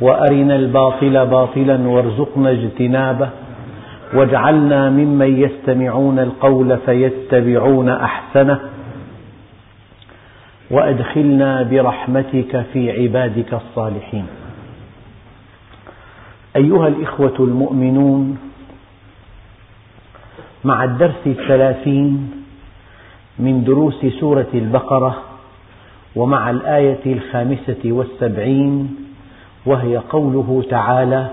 وأرنا الباطل باطلا وارزقنا اجتنابه واجعلنا ممن يستمعون القول فيتبعون أحسنه وأدخلنا برحمتك في عبادك الصالحين. أيها الإخوة المؤمنون مع الدرس الثلاثين من دروس سورة البقرة ومع الآية الخامسة والسبعين وهي قوله تعالى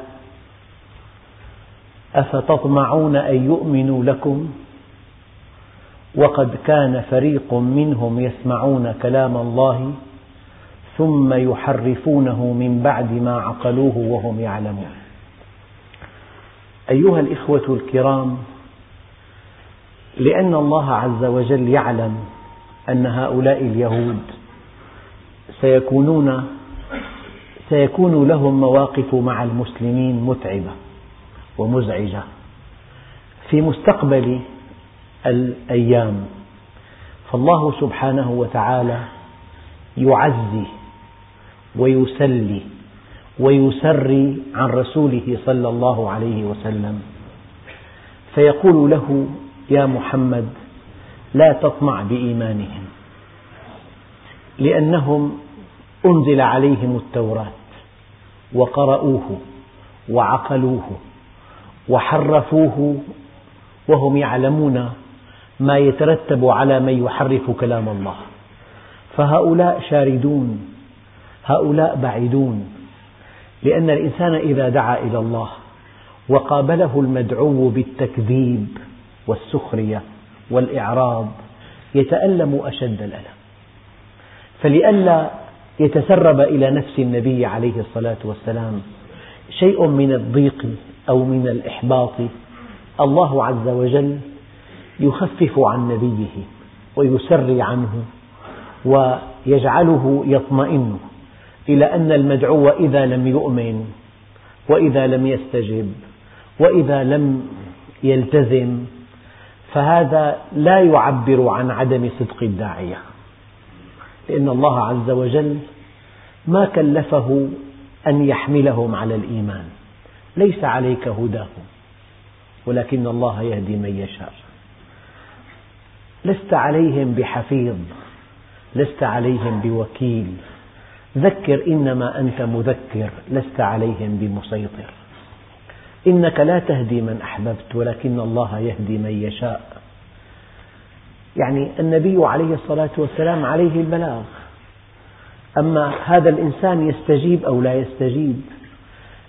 أفتطمعون أن يؤمنوا لكم؟ وقد كان فريق منهم يسمعون كلام الله ثم يحرفونه من بعد ما عقلوه وهم يعلمون. أيها الإخوة الكرام لأن الله عز وجل يعلم أن هؤلاء اليهود سيكونون سيكون لهم مواقف مع المسلمين متعبة ومزعجة. في مستقبل الأيام فالله سبحانه وتعالى يعزي ويسلي ويسري عن رسوله صلى الله عليه وسلم. فيقول له يا محمد لا تطمع بإيمانهم لأنهم أنزل عليهم التوراة. وقرأوه وعقلوه وحرفوه وهم يعلمون ما يترتب على من يحرف كلام الله. فهؤلاء شاردون هؤلاء بعيدون لأن الإنسان إذا دعا إلى الله وقابله المدعو بالتكذيب والسخرية والإعراض يتألم أشد الألم. فلئلا يتسرب إلى نفس النبي عليه الصلاة والسلام. شيء من الضيق أو من الإحباط الله عز وجل يخفف عن نبيه ويسري عنه ويجعله يطمئن إلى أن المدعو إذا لم يؤمن وإذا لم يستجب وإذا لم يلتزم فهذا لا يعبر عن عدم صدق الداعية. لأن الله عز وجل ما كلفه أن يحملهم على الإيمان. ليس عليك هداهم ولكن الله يهدي من يشاء. لست عليهم بحفيظ لست عليهم بوكيل. ذكر إنما أنت مذكر لست عليهم بمسيطر. إنك لا تهدي من أحببت ولكن الله يهدي من يشاء. يعني النبي عليه الصلاة والسلام عليه البلاغ. أما هذا الإنسان يستجيب أو لا يستجيب؟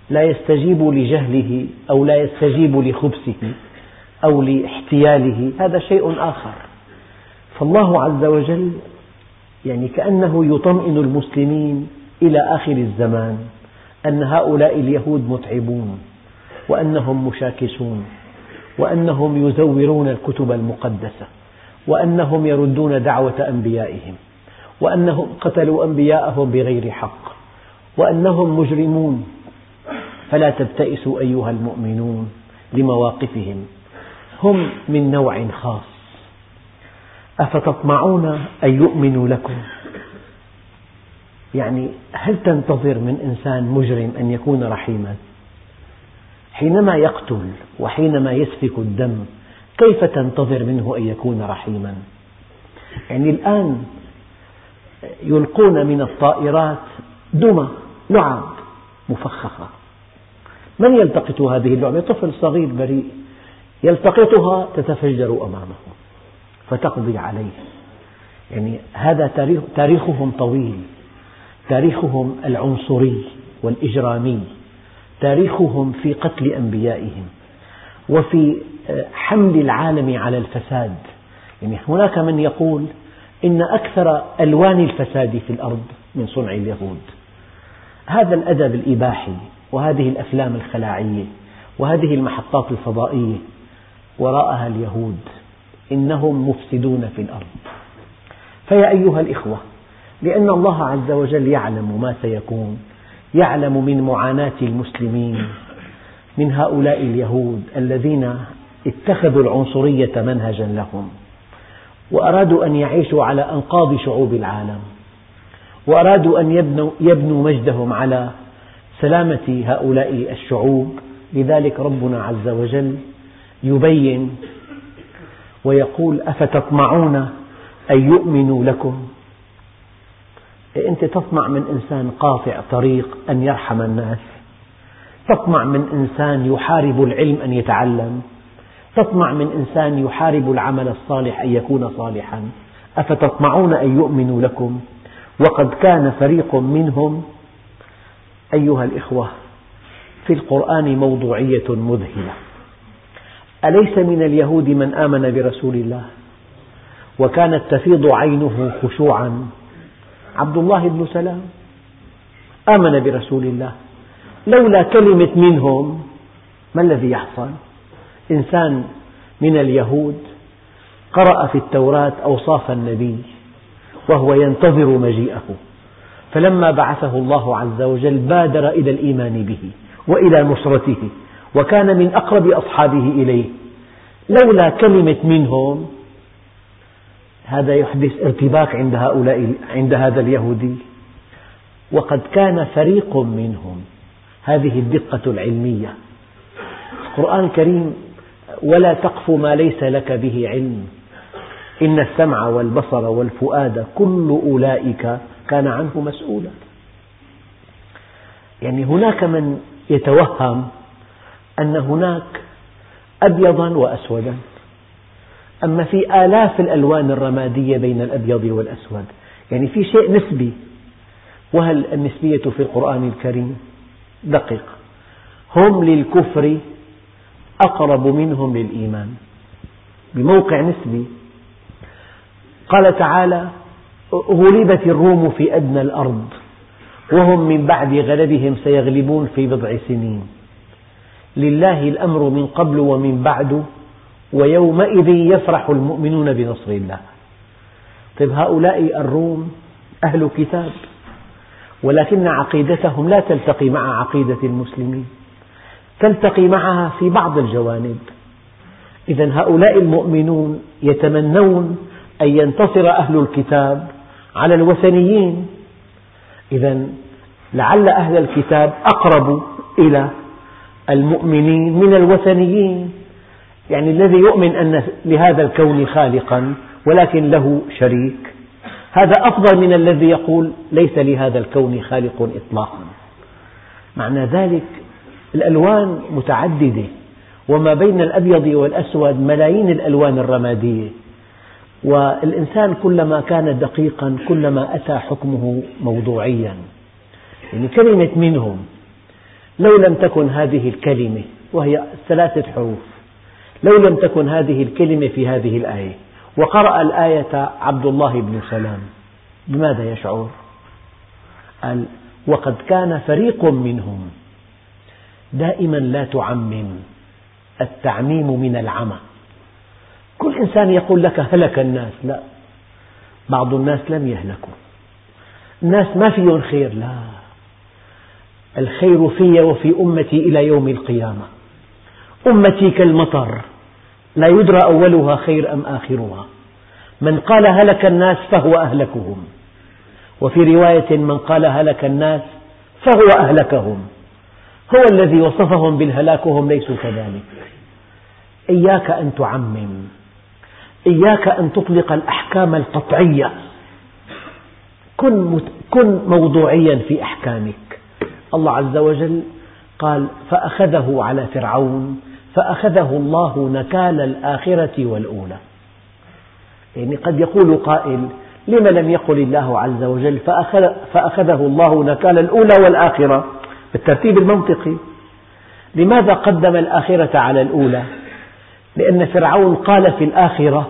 لا يستجيب لجهله أو لا يستجيب لخبثه أو لاحتياله. هذا شيء آخر. فالله عز وجل يعني كأنه يطمئن المسلمين إلى آخر الزمان أن هؤلاء اليهود متعبون وأنهم مشاكسون وأنهم يزورون الكتب المقدسة. وأنهم يردون دعوة أنبيائهم وأنهم قتلوا أنبياءهم بغير حق وأنهم مجرمون. فلا تبتئسوا أيها المؤمنون لمواقفهم هم من نوع خاص. أفتطمعون أن يؤمنوا لكم؟ يعني هل تنتظر من إنسان مجرم أن يكون رحيما؟ حينما يقتل وحينما يسفك الدم كيف تنتظر منه أن يكون رحيما؟ يعني الآن يلقون من الطائرات دمى لعب مفخخة. من يلتقط هذه اللعبة؟ طفل صغير بريء يلتقطها تتفجر أمامه فتقضي عليه. يعني هذا تاريخ تاريخهم طويل تاريخهم العنصري والإجرامي تاريخهم في قتل أنبيائهم. وفي حمل العالم على الفساد. يعني هناك من يقول إن أكثر ألوان الفساد في الأرض من صنع اليهود. هذا الأدب الإباحي وهذه الأفلام الخلاعية وهذه المحطات الفضائية وراءها اليهود إنهم مفسدون في الأرض. فيا أيها الإخوة لأن الله عز وجل يعلم ما سيكون يعلم من معاناة المسلمين من هؤلاء اليهود الذين اتخذوا العنصرية منهجا لهم وأرادوا أن يعيشوا على أنقاض شعوب العالم وأرادوا أن يبنوا, يبنوا مجدهم على سلامة هؤلاء الشعوب. لذلك ربنا عز وجل يبين ويقول أفتطمعون أن يؤمنوا لكم؟ أنت تطمع من إنسان قاطع طريق أن يرحم الناس؟ تطمع من إنسان يحارب العلم أن يتعلم؟ تطمع من إنسان يحارب العمل الصالح أن يكون صالحا؟ أفتطمعون أن يؤمنوا لكم؟ وقد كان فريق منهم أيها الإخوة في القرآن موضوعية مذهلة. أليس من اليهود من آمن برسول الله؟ وكانت تفيض عينه خشوعا. عبد الله بن سلام آمن برسول الله. لولا كلمة منهم ما الذي يحصل؟ إنسان من اليهود قرأ في التوراة أوصاف النبي وهو ينتظر مجيئه. فلما بعثه الله عز وجل بادر إلى الإيمان به وإلى نصرته وكان من أقرب أصحابه إليه. لولا كلمة منهم هذا يحدث ارتباك عند هؤلاء عند هذا اليهودي. وقد كان فريق منهم هذه الدقة العلمية. القرآن الكريم ولا تقف ما ليس لك به علم. إن السمع والبصر والفؤاد كل أولئك كان عنه مسؤولا. يعني هناك من يتوهم أن هناك أبيضا وأسودا. أما في آلاف الألوان الرمادية بين الأبيض والأسود يعني في شيء نسبي. وهل النسبية في القرآن الكريم؟ دقق هم للكفر أقرب منهم للإيمان. بموقع نسبي. قال تعالى غلبت الروم في أدنى الأرض وهم من بعد غلبهم سيغلبون في بضع سنين. لله الأمر من قبل ومن بعد ويومئذ يفرح المؤمنون بنصر الله. طيب هؤلاء الروم أهل كتاب. ولكن عقيدتهم لا تلتقي مع عقيدة المسلمين. تلتقي معها في بعض الجوانب. إذا هؤلاء المؤمنون يتمنون أن ينتصر أهل الكتاب على الوثنيين. إذا لعل أهل الكتاب أقرب إلى المؤمنين من الوثنيين. يعني الذي يؤمن أن لهذا الكون خالقا ولكن له شريك. هذا أفضل من الذي يقول ليس لهذا الكون خالق إطلاقا. معنى ذلك الألوان متعددة وما بين الأبيض والأسود ملايين الألوان الرمادية. والإنسان كلما كان دقيقا كلما أتى حكمه موضوعيا. يعني كلمة منهم لو لم تكن هذه الكلمة وهي ثلاثة حروف لو لم تكن هذه الكلمة في هذه الآية. وقرأ الآية عبد الله بن سلام. بماذا يشعر؟ قال وقد كان فريق منهم دائما لا تعمم التعميم من العمى. كل إنسان يقول لك هلك الناس. لا بعض الناس لم يهلكوا. الناس ما فيهم خير. لا الخير في وفي أمتي إلى يوم القيامة. أمتي كالمطر. لا يدرى أولها خير أم آخرها. من قال هلك الناس فهو أهلكهم. وفي رواية من قال هلك الناس فهو أهلكهم. هو الذي وصفهم بالهلاك وهم ليسوا كذلك. إياك أن تعمم. إياك أن تطلق الأحكام القطعية. كن, كن موضوعيا في أحكامك. الله عز وجل قال فأخذه على فرعون فأخذه الله نكال الآخرة والأولى. يعني قد يقول قائل لم لم يقل الله عز وجل فأخذ فأخذه الله نكال الأولى والآخرة؟ بالترتيب المنطقي. لماذا قدم الآخرة على الأولى؟ لأن فرعون قال في الآخرة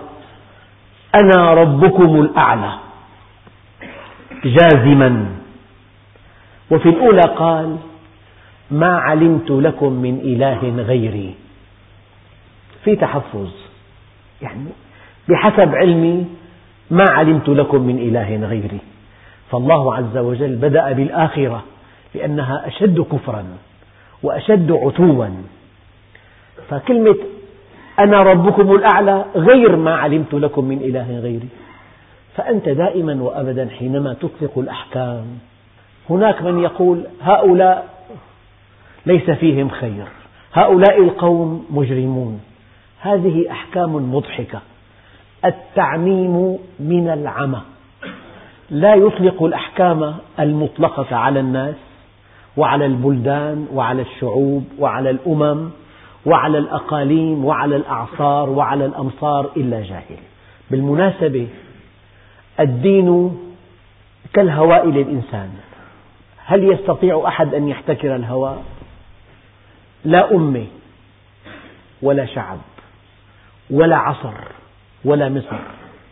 أنا ربكم الأعلى. جازما. وفي الأولى قال ما علمت لكم من إله غيري. في تحفظ. يعني بحسب علمي ما علمت لكم من إله غيري. فالله عز وجل بدأ بالآخرة لأنها أشد كفرا وأشد عتوا. فكلمة أنا ربكم الأعلى غير ما علمت لكم من إله غيري. فأنت دائما وأبدا حينما تطلق الأحكام هناك من يقول هؤلاء ليس فيهم خير هؤلاء القوم مجرمون. هذه أحكام مضحكة. التعميم من العمى. لا يطلق الأحكام المطلقة على الناس وعلى البلدان وعلى الشعوب وعلى الأمم وعلى الأقاليم وعلى الأعصار وعلى الأمصار إلا جاهل. بالمناسبة الدين كالهواء للإنسان. هل يستطيع أحد أن يحتكر الهواء؟ لا أمة ولا شعب. ولا عصر ولا مصر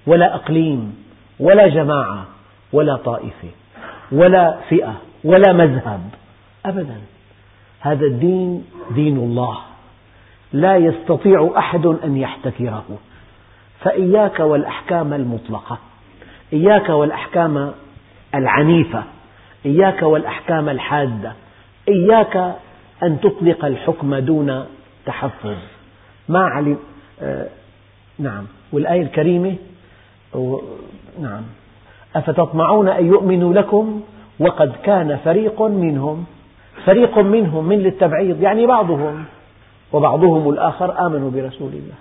ولا أقليم ولا جماعة ولا طائفة ولا فئة ولا مذهب أبدا. هذا الدين دين الله. لا يستطيع أحد أن يحتكره. فإياك والأحكام المطلقة إياك والأحكام العنيفة إياك والأحكام الحادة إياك أن تطلق الحكم دون تحفظ. ما علم نعم. والآية الكريمة نعم. أفتطمعون أن يؤمنوا لكم وقد كان فريق منهم فريق منهم من للتبعيض يعني بعضهم وبعضهم الآخر آمنوا برسول الله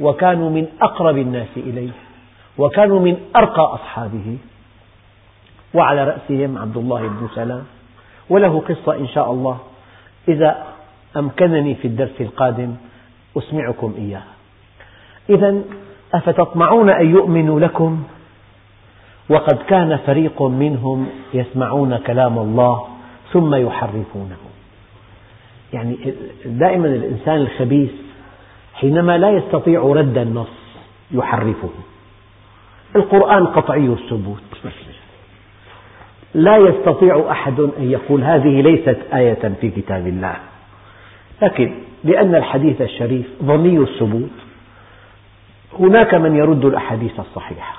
وكانوا من أقرب الناس إليه وكانوا من أرقى أصحابه. وعلى رأسهم عبد الله بن سلام. وله قصة إن شاء الله. إذا أمكنني في الدرس القادم أسمعكم إياها. إذا أفتطمعون أن يؤمنوا لكم؟ وقد كان فريق منهم يسمعون كلام الله ثم يحرفونه. يعني دائما الإنسان الخبيث حينما لا يستطيع رد النص يحرفه. القرآن قطعي الثبوت. لا يستطيع أحد أن يقول هذه ليست آية في كتاب الله. لكن لأن الحديث الشريف ظني الثبوت. هناك من يرد الأحاديث الصحيحة.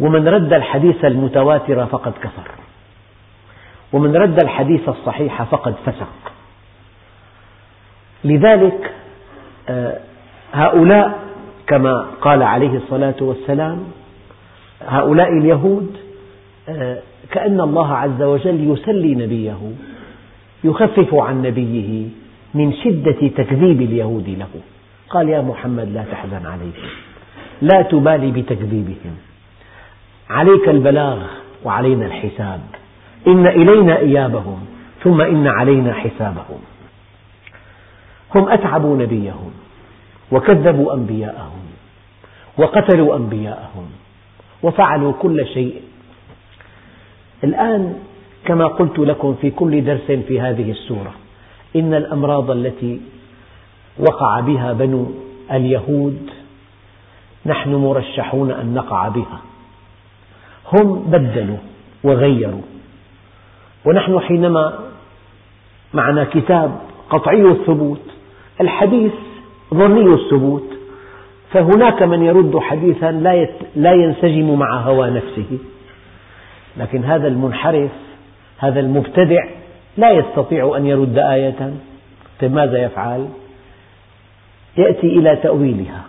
ومن رد الحديث المتواتر فقد كفر. ومن رد الحديث الصحيح فقد فسق. لذلك آه، هؤلاء كما قال عليه الصلاة والسلام هؤلاء اليهود آه، كأن الله عز وجل يسلي نبيه. يخفف عن نبيه من شدة تكذيب اليهود له. قال يا محمد لا تحزن عليهم لا تبالي بتكذيبهم. عليك البلاغ وعلينا الحساب. إن إلينا إيابهم ثم إن علينا حسابهم. هم أتعبوا نبيهم وكذبوا أنبياءهم وقتلوا أنبياءهم وفعلوا كل شيء. الآن كما قلت لكم في كل درس في هذه السورة إن الأمراض التي وقع بها بنو اليهود نحن مرشحون أن نقع بها. هم بدلوا وغيروا. ونحن حينما معنا كتاب قطعي الثبوت الحديث ظني الثبوت فهناك من يرد حديثا لا ينسجم مع هوى نفسه. لكن هذا المنحرف هذا المبتدع لا يستطيع أن يرد آية طيب ماذا يفعل؟ يأتي إلى تأويلها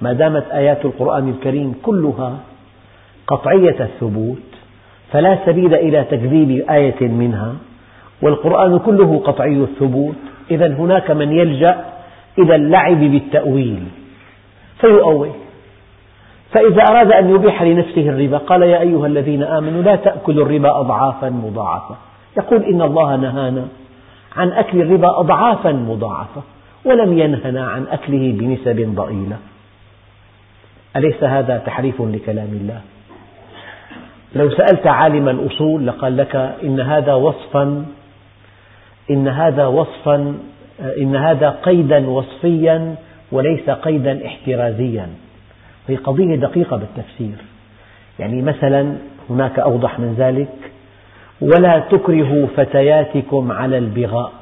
ما دامت آيات القرآن الكريم كلها قطعية الثبوت فلا سبيل إلى تكذيب آية منها والقرآن كله قطعي الثبوت إذا هناك من يلجأ إلى اللعب بالتأويل فيؤول فإذا أراد أن يبيح لنفسه الربا قال يا أيها الذين آمنوا لا تأكلوا الربا أضعافا مضاعفة. يقول إن الله نهانا عن أكل الربا أضعافا مضاعفة ولم ينهنا عن أكله بنسب ضئيلة. أليس هذا تحريف لكلام الله؟ لو سألت عالم الأصول لقال لك إن هذا وصفا إن هذا وصفا إن هذا قيدا وصفيا وليس قيدا احترازيا. هي قضية دقيقة بالتفسير. يعني مثلا هناك أوضح من ذلك. ولا تكرهوا فتياتكم على البغاء.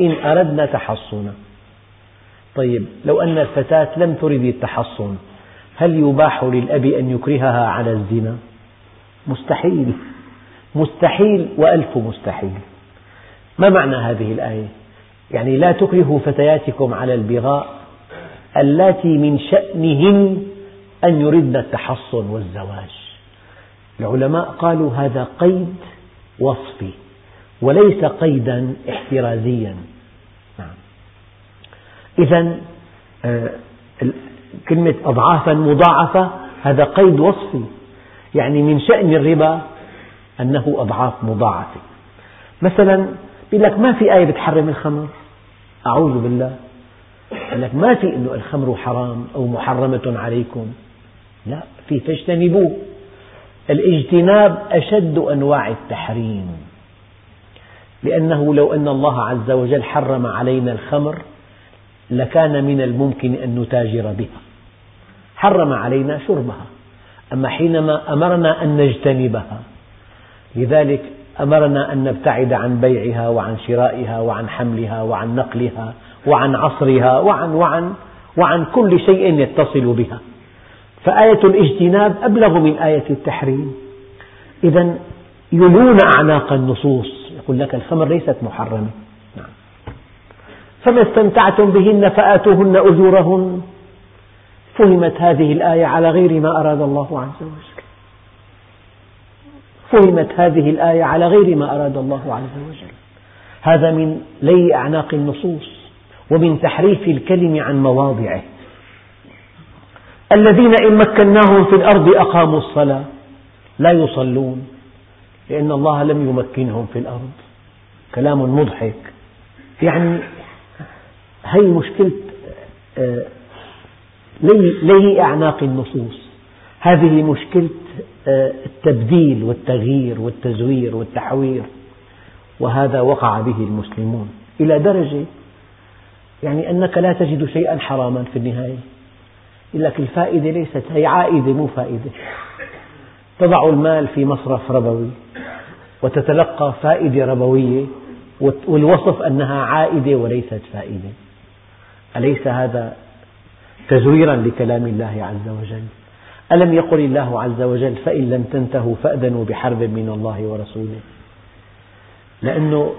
إن أردنا تحصنا. طيب لو أن الفتاة لم ترد التحصن هل يباح للأب أن يكرهها على الزنا؟ مستحيل. مستحيل وألف مستحيل. ما معنى هذه الآية؟ يعني لا تكرهوا فتياتكم على البغاء. اللاتي من شأنهن أن يردن التحصن والزواج. العلماء قالوا هذا قيد وصفي وليس قيدا احترازيا. نعم. إذا آه، كلمة أضعافا مضاعفة هذا قيد وصفي. يعني من شأن الربا أنه أضعاف مضاعفة. مثلا يقول لك ما في آية بتحرم الخمر؟ أعوذ بالله. يقول لك ما في أنه الخمر حرام أو محرمة عليكم؟ لا في فاجتنبوه. الاجتناب أشد أنواع التحريم. لأنه لو أن الله عز وجل حرم علينا الخمر لكان من الممكن أن نتاجر بها. حرم علينا شربها. أما حينما أمرنا أن نجتنبها لذلك أمرنا أن نبتعد عن بيعها وعن شرائها وعن حملها وعن نقلها وعن عصرها وعن وعن وعن كل شيء يتصل بها. فآية الاجتناب أبلغ من آية التحريم. إذا يلون أعناق النصوص. يقول لك الخمر ليست محرمة. نعم. فما استمتعتم بهن فآتوهن أجورهن. فهمت هذه الآية على غير ما أراد الله عز وجل. فهمت هذه الآية على غير ما أراد الله عز وجل. هذا من لي أعناق النصوص. ومن تحريف الكلم عن مواضعه. الذين إن مكناهم في الأرض أقاموا الصلاة لا يصلون لأن الله لم يمكنهم في الأرض. كلام مضحك. يعني هي مشكلة آه، لي أعناق النصوص. هذه مشكلة آه، التبديل والتغيير والتزوير والتحوير وهذا وقع به المسلمون. إلى درجة يعني أنك لا تجد شيئا حراما في النهاية. يقول لك الفائدة ليست هي عائدة مو فائدة. تضع المال في مصرف ربوي وتتلقى فائدة ربوية والوصف أنها عائدة وليست فائدة. أليس هذا تزويرا لكلام الله عز وجل؟ ألم يقل الله عز وجل فإن لم تنتهوا فأذنوا بحرب من الله ورسوله؟ لأنه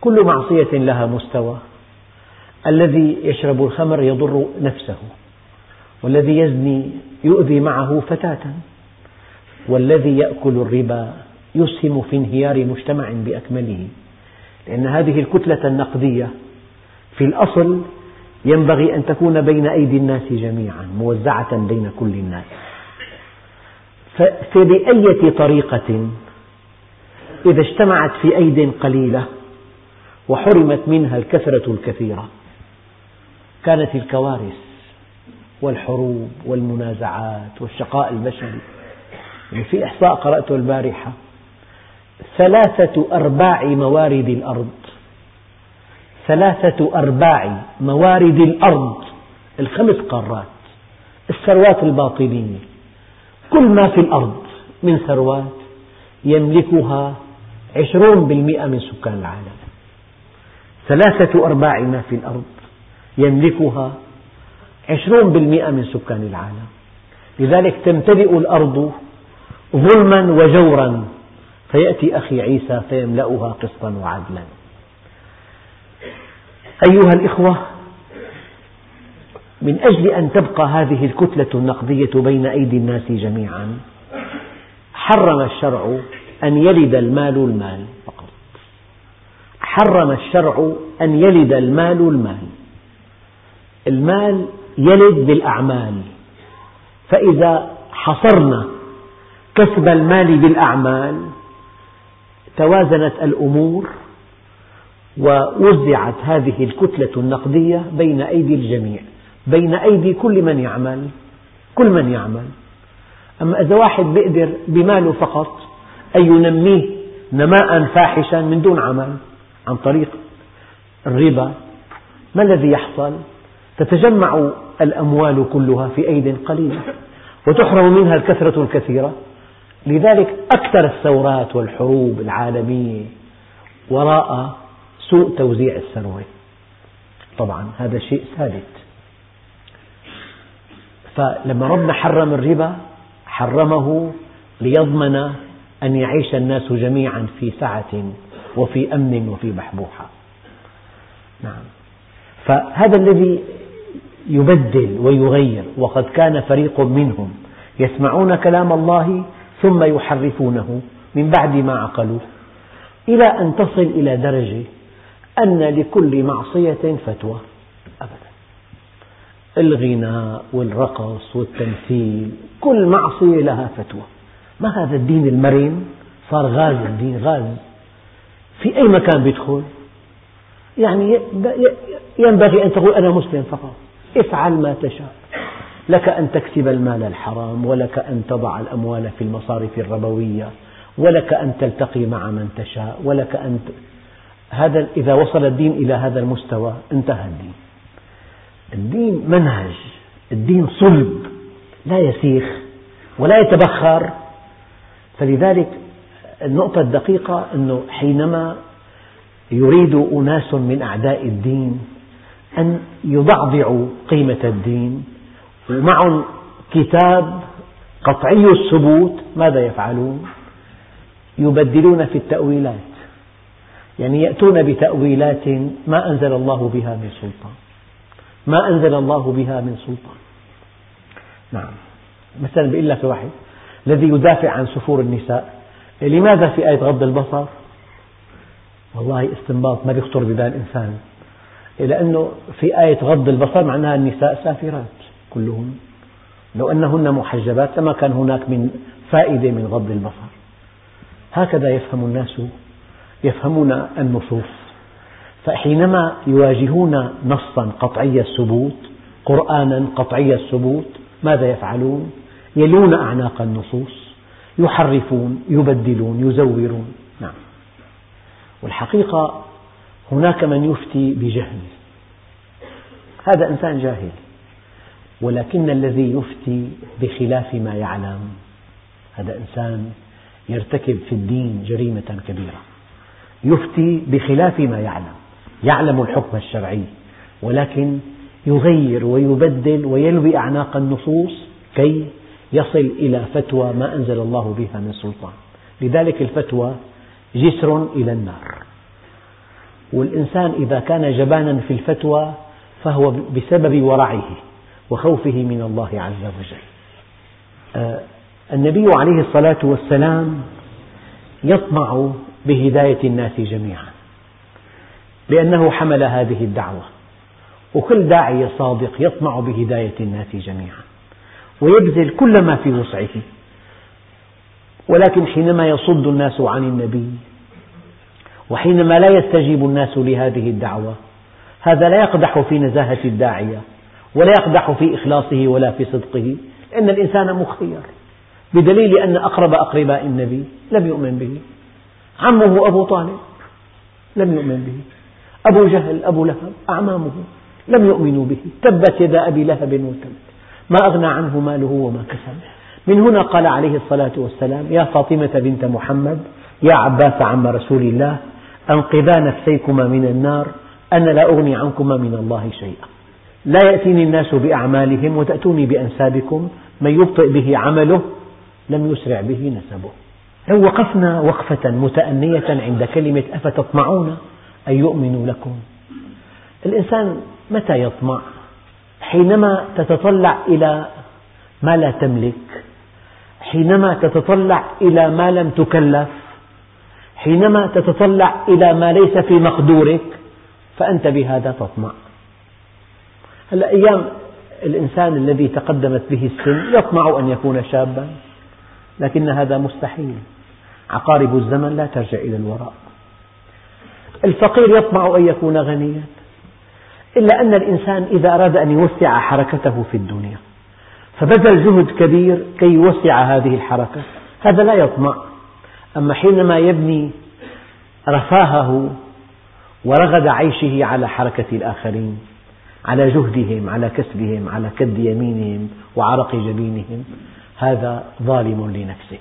كل معصية لها مستوى. الذي يشرب الخمر يضر نفسه والذي يزني يؤذي معه فتاة والذي يأكل الربا يسهم في انهيار مجتمع بأكمله. لأن هذه الكتلة النقدية في الأصل ينبغي أن تكون بين أيدي الناس جميعا موزعة بين كل الناس. فبأية طريقة؟ إذا اجتمعت في أيد قليلة وحرمت منها الكثرة الكثيرة كانت الكوارث والحروب والمنازعات والشقاء البشري. يعني في إحصاء قرأته البارحة. ثلاثة أرباع موارد الأرض. ثلاثة أرباع موارد الأرض. الخمس قارات. الثروات الباطنية كل ما في الأرض من ثروات يملكها عشرون بالمئة من سكان العالم. ثلاثة أرباع ما في الأرض. يملكها عشرون بالمئة من سكان العالم. لذلك تمتلئ الأرض ظلما وجورا. فيأتي أخي عيسى فيملأها قسطا وعدلا. أيها الإخوة من أجل أن تبقى هذه الكتلة النقدية بين أيدي الناس جميعا حرم الشرع أن يلد المال المال فقط. حرم الشرع أن يلد المال المال. المال يلد بالأعمال فإذا حصرنا كسب المال بالأعمال توازنت الأمور ووزعت هذه الكتلة النقدية بين أيدي الجميع بين أيدي كل من يعمل كل من يعمل أما إذا واحد بيقدر بماله فقط أن ينميه نماء فاحشا من دون عمل عن طريق الربا ما الذي يحصل؟ تتجمع الأموال كلها في أيد قليلة وتحرم منها الكثرة الكثيرة. لذلك أكثر الثورات والحروب العالمية وراء سوء توزيع الثروة طبعا هذا شيء ثابت. فلما ربنا حرم الربا حرمه ليضمن أن يعيش الناس جميعا في سعة وفي أمن وفي بحبوحة نعم. فهذا الذي يبدل ويغير وقد كان فريق منهم يسمعون كلام الله ثم يحرفونه من بعد ما عقلوه. إلى أن تصل إلى درجة أن لكل معصية فتوى. أبدا. الغناء والرقص والتمثيل كل معصية لها فتوى. ما هذا الدين المرن؟ صار غاز الدين غاز في أي مكان بيدخل؟ يعني ينبغي أن تقول أنا مسلم فقط. افعل ما تشاء. لك أن تكسب المال الحرام ولك أن تضع الأموال في المصارف الربوية ولك أن تلتقي مع من تشاء ولك أن ت... هذا إذا وصل الدين إلى هذا المستوى انتهى الدين. الدين منهج الدين صلب لا يسيخ ولا يتبخر. فلذلك النقطة الدقيقة أنه حينما يريد أناس من أعداء الدين أن يضعضعوا قيمة الدين. ومعهم كتاب قطعي الثبوت. ماذا يفعلون؟ يبدلون في التأويلات. يعني يأتون بتأويلات ما أنزل الله بها من سلطان. ما أنزل الله بها من سلطان. نعم. مثلا بيقول لك واحد الذي يدافع عن سفور النساء. لماذا في آية غض البصر؟ والله استنباط ما يخطر ببال إنسان. لأنه في آية غض البصر معناها النساء سافرات كلهن. لو أنهن محجبات لما كان هناك من فائدة من غض البصر. هكذا يفهم الناس يفهمون النصوص. فحينما يواجهون نصا قطعي الثبوت قرآنا قطعي الثبوت ماذا يفعلون؟ يلون أعناق النصوص يحرفون يبدلون يزورون. نعم. والحقيقة هناك من يفتي بجهل هذا إنسان جاهل ولكن الذي يفتي بخلاف ما يعلم. هذا إنسان يرتكب في الدين جريمة كبيرة. يفتي بخلاف ما يعلم. يعلم الحكم الشرعي ولكن يغير ويبدل ويلوي أعناق النصوص كي يصل إلى فتوى ما أنزل الله بها من سلطان. لذلك الفتوى جسر إلى النار. والإنسان إذا كان جبانا في الفتوى فهو بسبب ورعه وخوفه من الله عز وجل. آه، النبي عليه الصلاة والسلام يطمع بهداية الناس جميعا لأنه حمل هذه الدعوة وكل داعية صادق يطمع بهداية الناس جميعا ويبذل كل ما في وسعه ولكن حينما يصد الناس عن النبي وحينما لا يستجيب الناس لهذه الدعوة هذا لا يقدح في نزاهة الداعية ولا يقدح في إخلاصه ولا في صدقه لأن الإنسان مخير بدليل أن أقرب أقرباء النبي لم يؤمن به. عمه أبو طالب لم يؤمن به. أبو جهل أبو لهب أعمامه لم يؤمنوا به. تبت يدا أبي لهب وتب ما أغنى عنه ماله وما كسب. من هنا قال عليه الصلاة والسلام يا فاطمة بنت محمد يا عباس عم رسول الله أنقذا نفسيكما من النار أنا لا أغني عنكما من الله شيئا. لا يأتيني الناس بأعمالهم وتأتوني بأنسابكم من يبطئ به عمله لم يسرع به نسبه. لو وقفنا وقفة متأنية عند كلمة أفتطمعون أن يؤمنوا لكم. الإنسان متى يطمع؟ حينما تتطلع إلى ما لا تملك حينما تتطلع إلى ما لم تكلف حينما تتطلع إلى ما ليس في مقدورك فأنت بهذا تطمع. هلأ أيام الإنسان الذي تقدمت به السن يطمع أن يكون شابا لكن هذا مستحيل. عقارب الزمن لا ترجع إلى الوراء. الفقير يطمع أن يكون غنيا إلا أن الإنسان إذا أراد أن يوسع حركته في الدنيا فبذل جهد كبير كي يوسع هذه الحركة. هذا لا يطمع. أما حينما يبني رفاهه ورغد عيشه على حركة الآخرين على جهدهم على كسبهم على كد يمينهم وعرق جبينهم هذا ظالم لنفسه.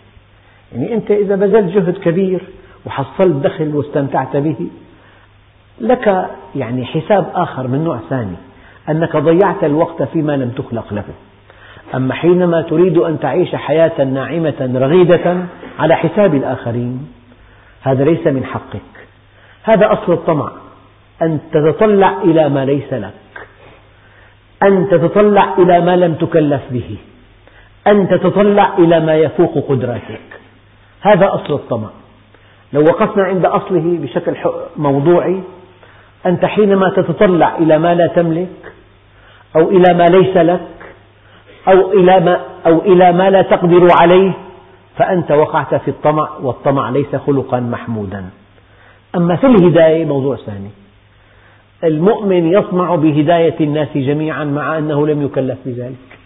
يعني أنت إذا بذلت جهد كبير وحصلت دخل واستمتعت به لك يعني حساب آخر من نوع ثاني أنك ضيعت الوقت فيما لم تخلق له. أما حينما تريد أن تعيش حياة ناعمة رغيدة على حساب الآخرين هذا ليس من حقك. هذا أصل الطمع أن تتطلع إلى ما ليس لك. أن تتطلع إلى ما لم تكلف به. أن تتطلع إلى ما يفوق قدراتك. هذا أصل الطمع. لو وقفنا عند أصله بشكل موضوعي أنت حينما تتطلع إلى ما لا تملك أو إلى ما ليس لك أو إلى ما, أو إلى ما لا تقدر عليه فأنت وقعت في الطمع والطمع ليس خلقا محمودا. أما في الهداية موضوع ثاني. المؤمن يطمع بهداية الناس جميعا مع أنه لم يكلف بذلك.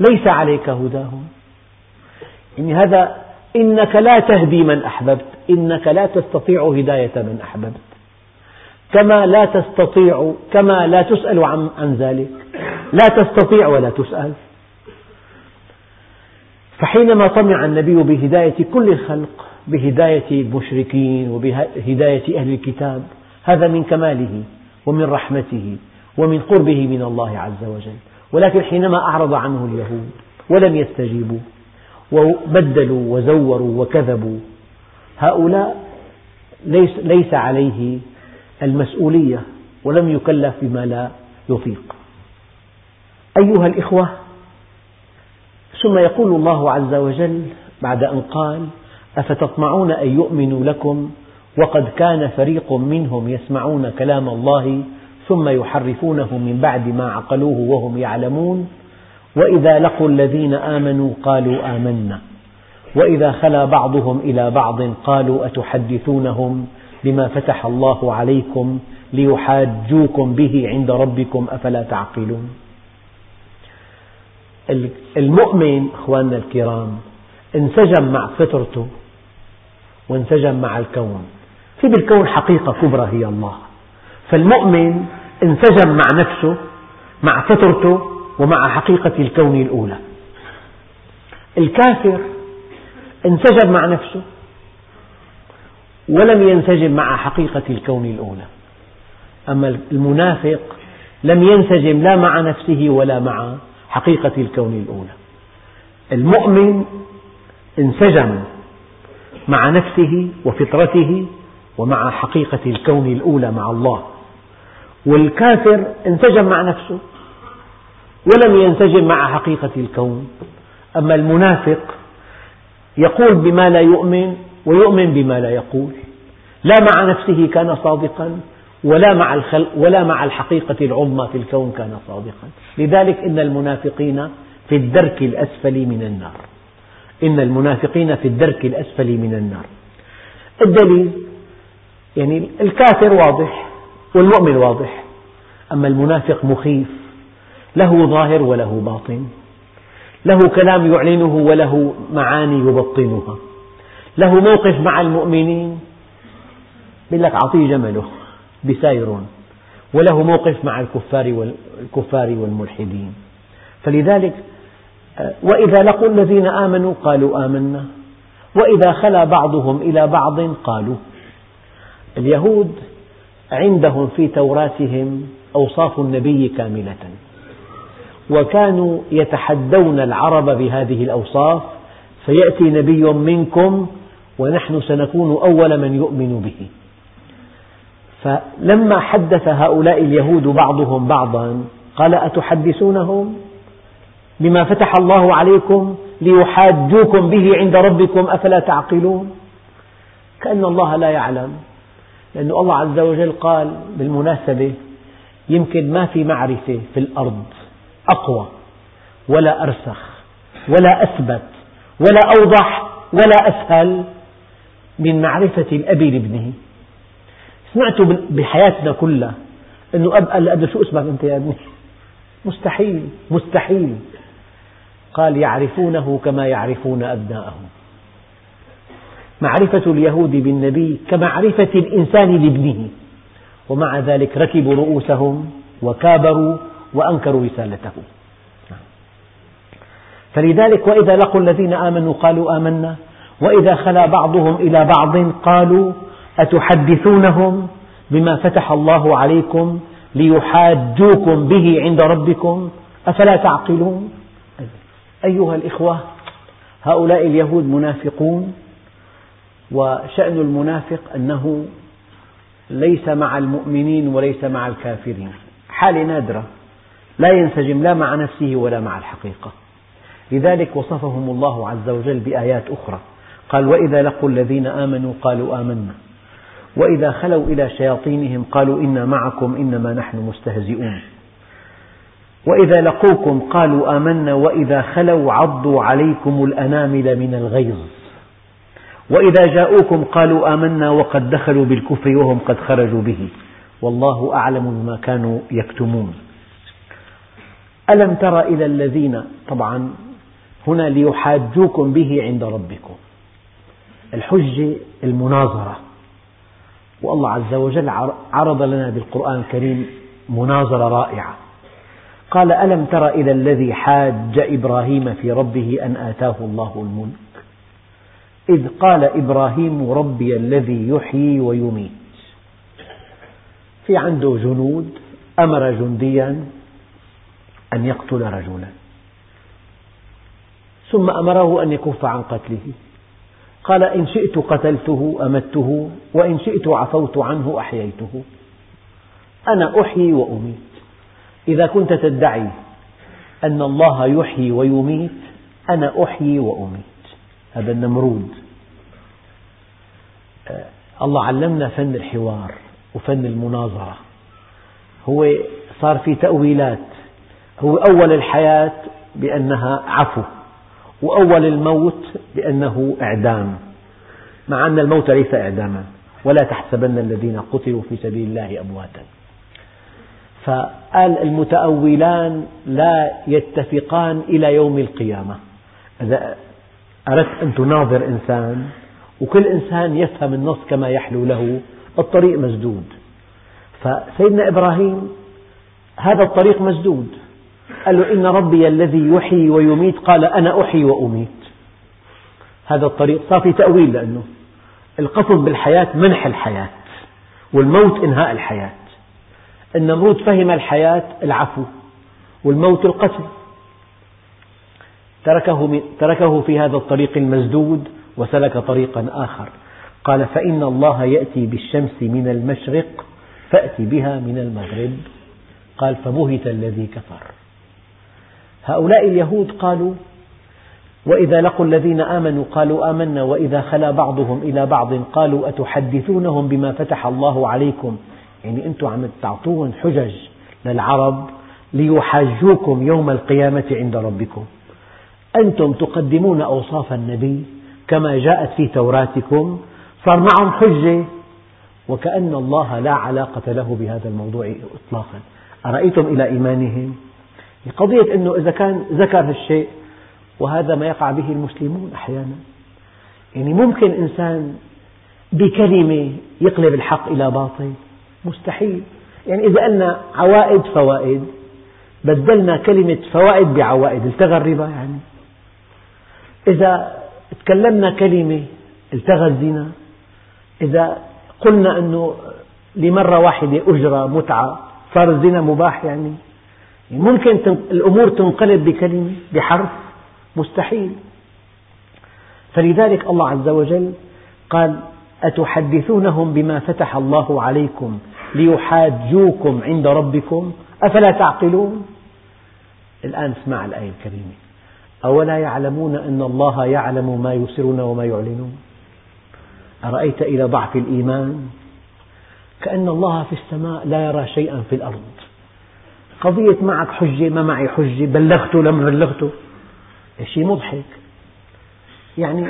ليس عليك هداهم. إن هذا إنك لا تهدي من أحببت. إنك لا تستطيع هداية من أحببت. كما لا تستطيع كما لا تسأل عن, عن ذلك. لا تستطيع ولا تسأل. فحينما طمع النبي بهداية كل الخلق بهداية المشركين وبهداية أهل الكتاب هذا من كماله ومن رحمته ومن قربه من الله عز وجل. ولكن حينما أعرض عنه اليهود ولم يستجيبوا وبدلوا وزوروا وكذبوا هؤلاء ليس, ليس عليه المسؤولية ولم يكلف بما لا يطيق. أيها الإخوة ثم يقول الله عز وجل بعد أن قال أفتطمعون أن يؤمنوا لكم وقد كان فريق منهم يسمعون كلام الله ثم يحرفونه من بعد ما عقلوه وهم يعلمون؟ وإذا لقوا الذين آمنوا قالوا آمنا. وإذا خلا بعضهم إلى بعض قالوا أتحدثونهم بما فتح الله عليكم ليحاجوكم به عند ربكم أفلا تعقلون؟ المؤمن أخواننا الكرام انسجم مع فطرته وانسجم مع الكون. في بالكون حقيقة كبرى هي الله. فالمؤمن انسجم مع نفسه مع فطرته ومع حقيقة الكون الأولى. الكافر انسجم مع نفسه ولم ينسجم مع حقيقة الكون الأولى. أما المنافق لم ينسجم لا مع نفسه ولا مع حقيقة الكون الأولى. المؤمن انسجم مع نفسه وفطرته ومع حقيقة الكون الأولى مع الله. والكافر انسجم مع نفسه ولم ينسجم مع حقيقة الكون. أما المنافق يقول بما لا يؤمن ويؤمن بما لا يقول. لا مع نفسه كان صادقا ولا مع الخلق ولا مع الحقيقة العظمى في الكون كان صادقا. لذلك إن المنافقين في الدرك الأسفل من النار. إن المنافقين في الدرك الأسفل من النار. الدليل يعني الكافر واضح والمؤمن واضح. أما المنافق مخيف له ظاهر وله باطن. له كلام يعلنه وله معاني يبطنها. له موقف مع المؤمنين. يقول لك أعطيه جمله بساير وله موقف مع الكفار والكفار والملحدين. فلذلك آه، وإذا لقوا الذين آمنوا قالوا آمنا. وإذا خلا بعضهم إلى بعض قالوا. اليهود عندهم في توراتهم أوصاف النبي كاملة. وكانوا يتحدون العرب بهذه الأوصاف. فيأتي نبي منكم ونحن سنكون أول من يؤمن به. فلما حدث هؤلاء اليهود بعضهم بعضا قال أتحدثونهم؟ بما فتح الله عليكم ليحاجوكم به عند ربكم أفلا تعقلون؟ كأن الله لا يعلم. لأن الله عز وجل قال بالمناسبة يمكن ما في معرفة في الأرض أقوى ولا أرسخ ولا أثبت ولا أوضح ولا أسهل. من معرفة الأب لابنه. سمعت بحياتنا كلها أنه أب قال لأبنه شو اسمك أنت يا ابني؟ مستحيل مستحيل. قال يعرفونه كما يعرفون أبناءهم. معرفة اليهود بالنبي كمعرفة الإنسان لابنه. ومع ذلك ركبوا رؤوسهم وكابروا وأنكروا رسالته. فلذلك وإذا لقوا الذين آمنوا قالوا آمنا. وإذا خلا بعضهم إلى بعض قالوا أتحدثونهم بما فتح الله عليكم ليحاجوكم به عند ربكم؟ أفلا تعقلون؟ أيها الإخوة هؤلاء اليهود منافقون وشأن المنافق أنه ليس مع المؤمنين وليس مع الكافرين. حالة نادرة لا ينسجم لا مع نفسه ولا مع الحقيقة. لذلك وصفهم الله عز وجل بآيات أخرى. قال وإذا لقوا الذين آمنوا قالوا آمنا. وإذا خلوا إلى شياطينهم قالوا إنا معكم إنما نحن مستهزئون. وإذا لقوكم قالوا آمنا وإذا خلوا عضوا عليكم الأنامل من الغيظ. وإذا جاءوكم قالوا آمنا وقد دخلوا بالكفر وهم قد خرجوا به. والله أعلم بما كانوا يكتمون. ألم تر إلى الذين طبعا هنا ليحاجوكم به عند ربكم. الحجة المناظرة. والله عز وجل عرض لنا بالقرآن الكريم مناظرة رائعة. قال ألم تر إلى الذي حاج إبراهيم في ربه أن آتاه الله الملك؟ إذ قال إبراهيم ربي الذي يحيي ويميت. في عنده جنود أمر جنديا أن يقتل رجلا. ثم أمره أن يكف عن قتله. قال إن شئت قتلته أمته وإن شئت عفوت عنه أحييته. أنا أحيي وأميت. إذا كنت تدعي أن الله يحيي ويميت أنا أحيي وأميت. هذا النمرود. آه، الله علمنا فن الحوار وفن المناظرة. هو صار في تأويلات. هو أول الحياة بأنها عفو. وأول الموت بأنه إعدام مع أن الموت ليس إعداما ولا تحسبن الذين قتلوا في سبيل الله أمواتا. فقال المتأولان لا يتفقان إلى يوم القيامة. إذا أردت أن تناظر إنسان وكل إنسان يفهم النص كما يحلو له الطريق مسدود. فسيدنا إبراهيم هذا الطريق مسدود. قال له إن ربي الذي يحيي ويميت. قال أنا أحيي وأميت. هذا الطريق صار في تأويل لأنه القصد بالحياة منح الحياة والموت إنهاء الحياة. النمرود فهم الحياة العفو والموت القتل. تركه, تركه في هذا الطريق المسدود وسلك طريقا آخر. قال فإن الله يأتي بالشمس من المشرق فأتي بها من المغرب. قال فبهت الذي كفر. هؤلاء اليهود قالوا وإذا لقوا الذين آمنوا قالوا آمنا وإذا خلا بعضهم إلى بعض قالوا أتحدثونهم بما فتح الله عليكم؟ يعني أنتم عم تعطوهم حجج للعرب ليحاجوكم يوم القيامة عند ربكم. أنتم تقدمون أوصاف النبي كما جاءت في توراتكم صار معهم حجة وكأن الله لا علاقة له بهذا الموضوع إطلاقا. أرأيتم إلى إيمانهم؟ قضية أنه إذا كان ذكر الشيء وهذا ما يقع به المسلمون أحيانا. يعني ممكن إنسان بكلمة يقلب الحق إلى باطل. مستحيل. يعني إذا قلنا عوائد فوائد بدلنا كلمة فوائد بعوائد. التغى الربا يعني. إذا تكلمنا كلمة التغى الزنا إذا قلنا أنه لمرة واحدة أجرة متعة صار الزنا مباح يعني. ممكن الأمور تنقلب بكلمة بحرف مستحيل. فلذلك الله عز وجل قال أتحدثونهم بما فتح الله عليكم ليحاجوكم عند ربكم؟ أفلا تعقلون؟ الآن اسمع الآية الكريمة. أولا يعلمون أن الله يعلم ما يسرون وما يعلنون؟ أرأيت إلى ضعف الإيمان؟ كأن الله في السماء لا يرى شيئا في الأرض. قضية معك حجة ما معي حجة بلغته لم بلغته. شيء مضحك. يعني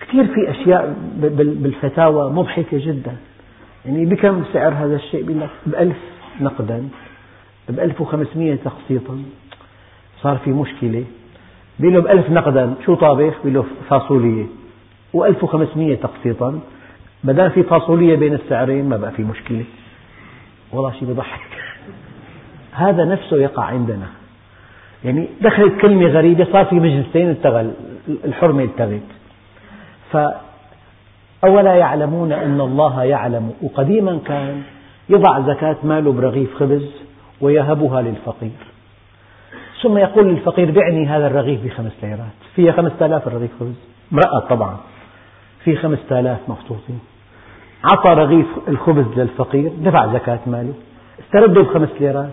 كثير في أشياء بالفتاوى مضحكة جدا. يعني بكم سعر هذا الشيء؟ بيقول لك بألف نقدا بألف وخمسمية تقسيطا صار في مشكلة. بيقول له بألف نقدا شو طابخ؟ بيقول له فاصولية. وألف وخمسمية تقسيطا ما دام في فاصولية بين السعرين ما بقى في مشكلة. والله شيء بضحك. هذا نفسه يقع عندنا. يعني دخلت كلمة غريبة صار في مجلسين التغى الحرمة التغت. فأولا يعلمون أن الله يعلم وقديما كان يضع زكاة ماله برغيف خبز ويهبها للفقير. ثم يقول للفقير بعني هذا الرغيف بخمس ليرات. فيها خمسة آلاف الرغيف خبز. مرأة طبعا. في خمسة آلاف مخطوطين. عطى رغيف الخبز للفقير دفع زكاة ماله. استرده بخمس ليرات.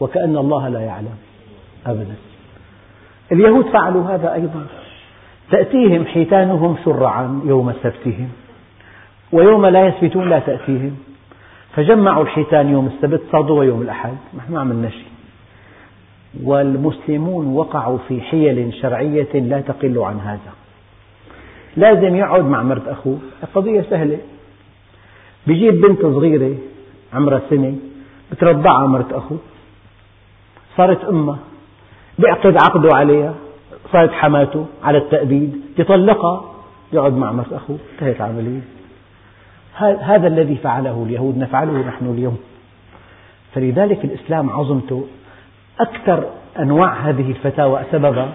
وكأن الله لا يعلم أبدا. اليهود فعلوا هذا أيضا. تأتيهم حيتانهم شرعا يوم سبتهم ويوم لا يسبتون لا تأتيهم. فجمعوا الحيتان يوم السبت صادوا يوم الأحد ما عملنا شيء والمسلمون وقعوا في حيل شرعية لا تقل عن هذا. لازم يقعد مع مرت أخوه. القضية سهلة. بيجيب بنت صغيرة عمرها سنة بترضعها مرت أخوه. صارت أمها بيعقد عقده عليها. صارت حماته على التأبيد. يطلقها يقعد مع مرت أخوه. انتهت العملية هذا الذي فعله اليهود. نفعله نحن اليوم. فلذلك الإسلام عظمته أكثر أنواع هذه الفتاوى سببا.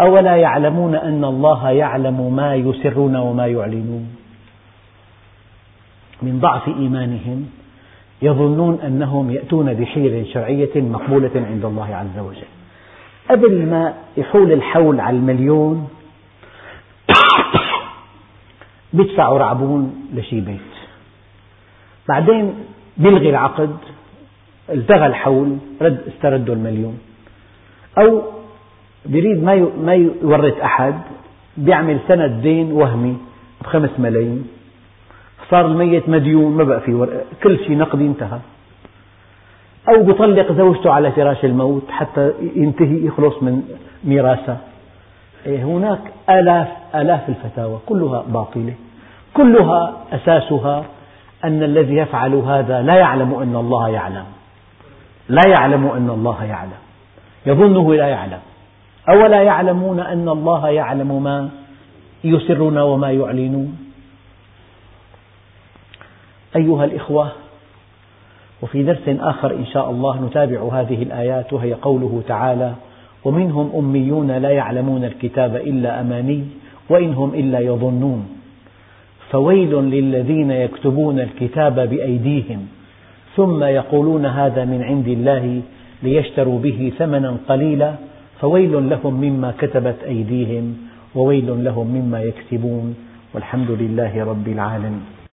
أولا يعلمون أن الله يعلم ما يسرون وما يعلنون. من ضعف إيمانهم يظنون أنهم يأتون بحيلة شرعية مقبولة عند الله عز وجل. قبل ما يحول الحول على المليون بيدفعوا رعبون لشي بيت. بعدين بيلغي العقد التغى الحول رد استردوا المليون. أو بيريد ما ما يورث أحد بيعمل سند دين وهمي بخمس ملايين. صار الميت مديون ما بقى في كل شيء نقدي انتهى. أو بيطلق زوجته على فراش الموت حتى ينتهي يخلص من ميراثها إيه، هناك آلاف آلاف الفتاوى كلها باطلة. كلها أساسها أن الذي يفعل هذا لا يعلم أن الله يعلم. لا يعلم أن الله يعلم. يظنه لا يعلم. أولا يعلمون أن الله يعلم ما يسرون وما يعلنون. أيها الإخوة وفي درس آخر إن شاء الله نتابع هذه الآيات وهي قوله تعالى ومنهم أميون لا يعلمون الكتاب إلا أماني وإن هم إلا يظنون. فويل للذين يكتبون الكتاب بأيديهم ثم يقولون هذا من عند الله ليشتروا به ثمنا قليلا فويل لهم مما كتبت أيديهم وويل لهم مما يكسبون والحمد لله رب العالمين.